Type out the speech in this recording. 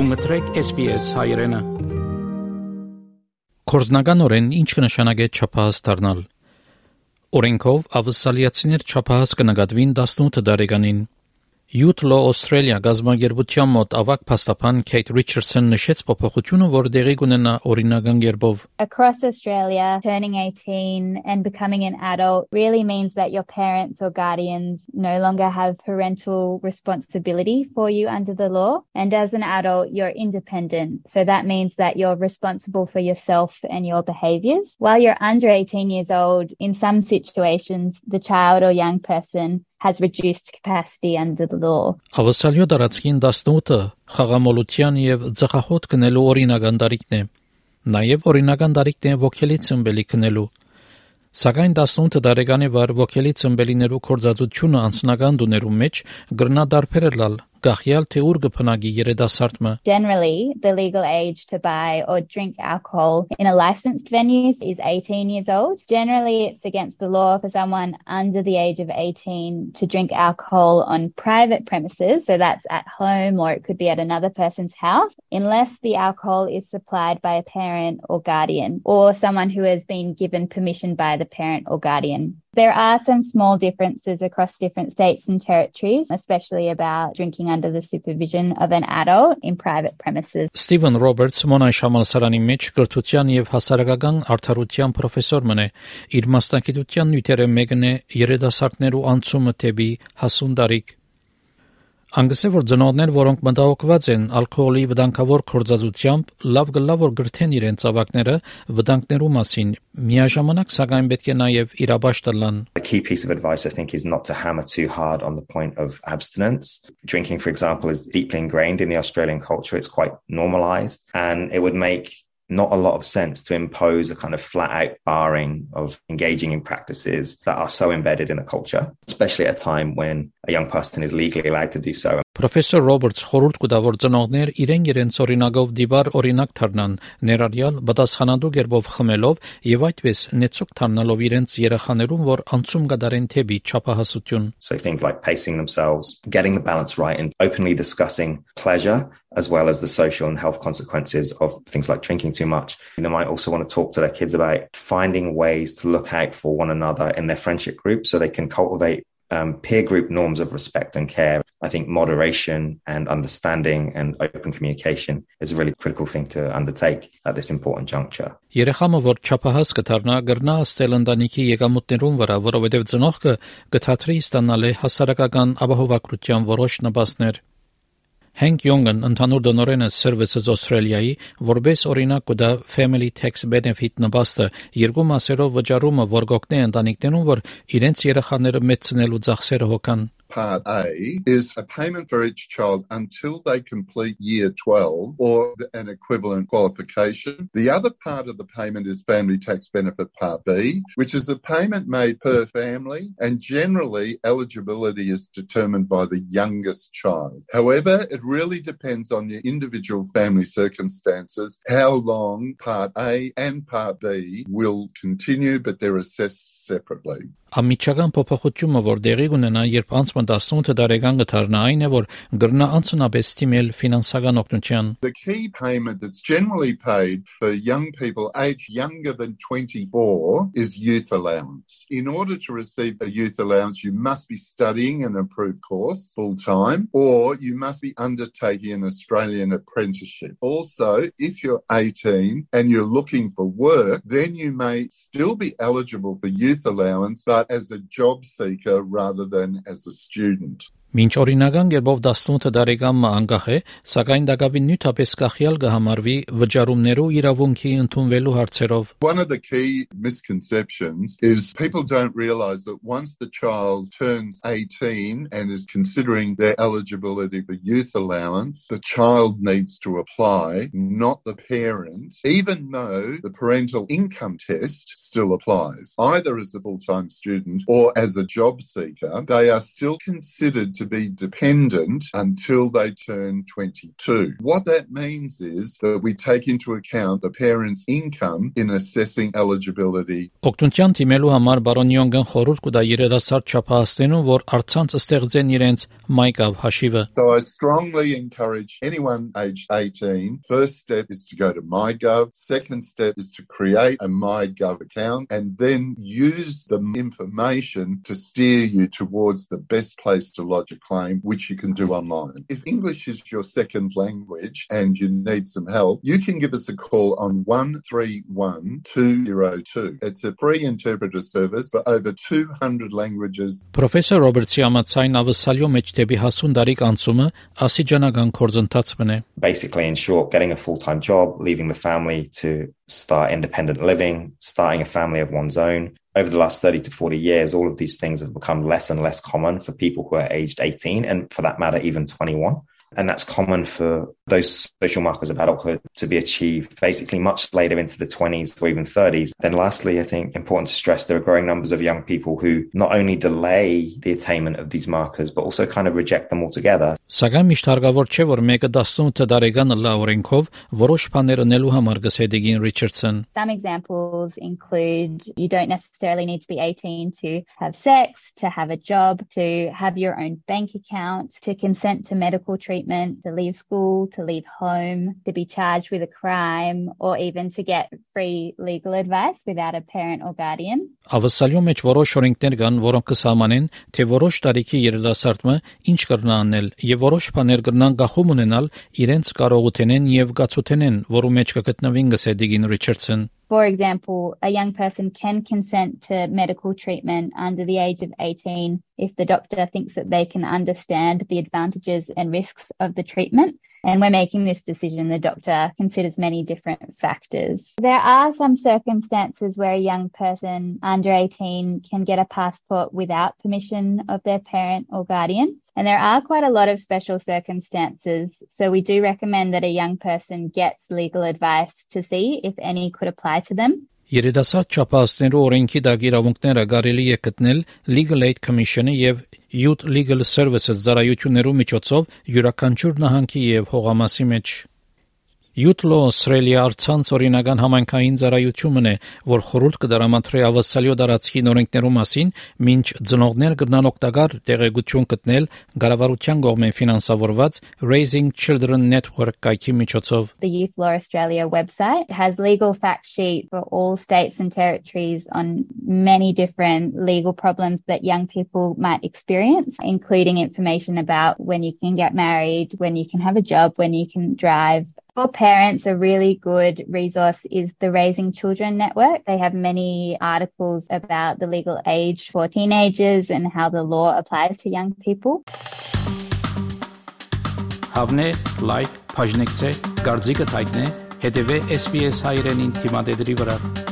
Դու մտրեք SPS հայրենը։ Կորզնականորեն ինչ կնշանակե չափահաս դառնալ։ Օրենքով ավսալիացիներ չափահաս կնկատվին 18 տարեկանին Youth Law Australia գազագերբության մոտ ավակ փաստաբան Kate Richardson նշեց փոփոխությունը, որ դեղի կունենա օրինական երբով։ Across Australia, turning 18 and becoming an adult really means that your parents or guardians no longer have parental responsibility for you under the law. And as an adult, you're independent. So that means that you're responsible for yourself and your behaviors. While you're under 18 years old, in some situations, the child or young person has reduced capacity under the law. Ավասալյո դարածքին 18-ը խաղամոլության եւ ծխախոտ կնելու օրինական տարիքն է։ Նաեւ օրինական տարիքն է ոգելի ծնբելի կնելու։ Սակայն 18 տարեկանի վար ոգելի ծնբելիներու կորզածությունը անձնական դուներու մեջ գրնա դարբերել գախյալ թե ուր կփնագի երիտասարդը Generally, the legal age to buy or drink alcohol in a licensed venue is 18 years old. Generally, it's against the law for someone under the age of 18 to drink alcohol on private premises, so that's at home or it could be at another person's house, unless the alcohol is supplied by a parent or guardian or someone who has been given permission by the parent or guardian. There are some small differences across different states and territories, especially about drinking under the supervision of an adult in private premises. Stephen Roberts Մոնայ համալսարանի մեջ կրթության եւ հասարակական արդարության պրոֆեսոր մնե իր մասնակցության նյութերը մեկն է երիտասարդներու անցումը թեպի հասուն դարիք Անգսե որ ծնողներ, որոնք մտահոգված են ալկոհոլի վտանգավոր կորզածությամբ, լավ գլա որ գրթեն իրենց ավակները վտանգներու մասին, միաժամանակ սակայն պետք է նաև իրաբաշ տլան։ A key piece of advice I think is not to hammer too hard on the point of abstinence. Drinking for example is deeply ingrained in the Australian culture. It's quite normalized and it would make not a lot of sense to impose a kind of flat out barring of engaging in practices that are so embedded in a culture, especially at a time when a young person is legally allowed to do so. Պրոֆեսոր Ռոբերտս խորհուրդ կտա որ ծնողներ իրեն իրենց օրինակով դիբար օրինակ դառնան ներառյալ պատասխանատու գերբով խմելով եւ այդպես նեցուկ դառնալով իրենց երեխաներուն որ անցում կդարեն թեպի չափահասություն So things like pacing themselves, getting the balance right and openly discussing pleasure as well as the social and health consequences of things like drinking too much. They might also want to talk to their kids about finding ways to look out for one another in their friendship group so they can cultivate um, peer group norms of respect and care. I think moderation and understanding and open communication is a really critical thing to undertake at this important juncture. Երեխամը որ չափահաս կդառնա գրնա ստել ընտանիքի եկամուտներուն վրա, որովհետև ծնողքը կթատրի ստանալ է հասարակական ապահովագրության որոշ նպաստներ։ Hank Youngen ընդհանուր դոնորենը Services Australia-ի որբես օրինակ կդա Family Tax Benefit նպաստը երկու մասերով վճարումը, որ գոկնե ընտանիքներուն, որ իրենց երեխաները մեծնելու ծախսերը հոգան Part A is a payment for each child until they complete year 12 or an equivalent qualification. The other part of the payment is Family Tax Benefit Part B, which is a payment made per family, and generally eligibility is determined by the youngest child. However, it really depends on your individual family circumstances how long Part A and Part B will continue, but they're assessed separately. Ամիջական փոփոխությունը, որ դեղի ունենա, երբ անցումը 18 տարեկան կդառնա, այն է, որ գրնա անցնաբես թիմել ֆինանսական օգնության։ The key payment that's generally paid for young people aged younger than 24 is youth allowance. In order to receive a youth allowance, you must be studying an approved course full time or you must be undertaking an Australian apprenticeship. Also, if you're 18 and you're looking for work, then you may still be eligible for youth allowance, but as a job seeker rather than as a student. Մինչ օրինական գերբով 18 տարեկան անգախ է, սակայն դակավին նյութապես կախյալ կհամարվի վճարումներու իրավունքի ընդունվելու հարցերով։ One of the key misconceptions is people don't realize that once the child turns 18 and is considering their eligibility for youth allowance, the child needs to apply, not the parent, even though the parental income test still applies. Either as a full-time student or as a job seeker, they are still considered to be dependent until they turn 22. What that means is that we take into account the parent's income in assessing eligibility. Օգնության դիմելու համար բարոն Յոնգն խորհուրդ կտա երիտասարդ չափահասներուն, որ արցանց ստեղծեն իրենց MyGov հաշիվը։ So I strongly encourage anyone aged 18, first step is to go to MyGov, second step is to create a MyGov account and then use the information to steer you towards the best place to lodge a claim, which you can do online. If English is your second language and you need some help, you can give us a call on 131202. It's a free interpreter service for over 200 languages. Պրոֆեսոր Ռոբերտսի ամացայն ավսալյո մեջ դեպի հասուն դարիք անցումը ասիջանական կորձընթաց մնե։ Basically, in short, getting a full-time job, leaving the family to start independent living, starting a family of one's own. over the last 30 to 40 years, all of these things have become less and less common for people who are aged 18 and for that matter, even 21. And that's common for those social markers of adulthood to be achieved basically much later into the 20s or even 30s. Then, lastly, I think important to stress there are growing numbers of young people who not only delay the attainment of these markers, but also kind of reject them altogether. Սակայն միշտ հարկավոր չէ, որ մեկը 18 տարեկան լա օրենքով որոշ բաներ անելու համար գսեդիգին Richardson. Some examples include you don't necessarily need to be 18 to have sex, to have a job, to have your own bank account, to consent to medical treatment, to leave school, to leave home, to be charged with a crime, or even to get free legal advice without a parent or guardian. Ավսալյո մեջ որոշ օրենքներ կան, որոնք կսահմանեն, թե որոշ տարիքի երիտասարդը ինչ կրնա անել, եւ որոշ բաներ կրնան գախում ունենալ իրենց կարողութենեն եւ գացութենեն, որու մեջ կգտնվին գսեդիգին Richardson. For example, a young person can consent to medical treatment under the age of 18 if the doctor thinks that they can understand the advantages and risks of the treatment. And when making this decision, the doctor considers many different factors. There are some circumstances where a young person under 18 can get a passport without permission of their parent or guardian. And there are quite a lot of special circumstances. So we do recommend that a young person gets legal advice to see if any could apply to them. Երիտասարդ չափահասներու օրենքի դակ իրավունքները կարելի է գտնել Legal Aid Commission-ը եւ Youth Legal Services ծառայություններու միջոցով յուրաքանչյուր նահանգի եւ հողամասի մեջ Յուտլո Australia արցանց օրինական համայնքային ծառայությունն է, որ խորհուրդ կդրամատրի ավասալյո դարածքի նորենքներու մասին, ինչ ծնողներ կգնան օգտակար տեղեկություն գտնել գարավարության կողմեն ֆինանսավորված Raising Children Network կայքի միջոցով։ The Youth Law Australia website has legal fact sheet for all states and territories on many different legal problems that young people might experience, including information about when you can get married, when you can have a job, when you can drive, For parents, a really good resource is the Raising Children Network. They have many articles about the legal age for teenagers and how the law applies to young people. Հավնե, լայք, բաժնեկցե, դարձիկը թայտնե, հետևե SBS հայրենին թիմադեդի վրա։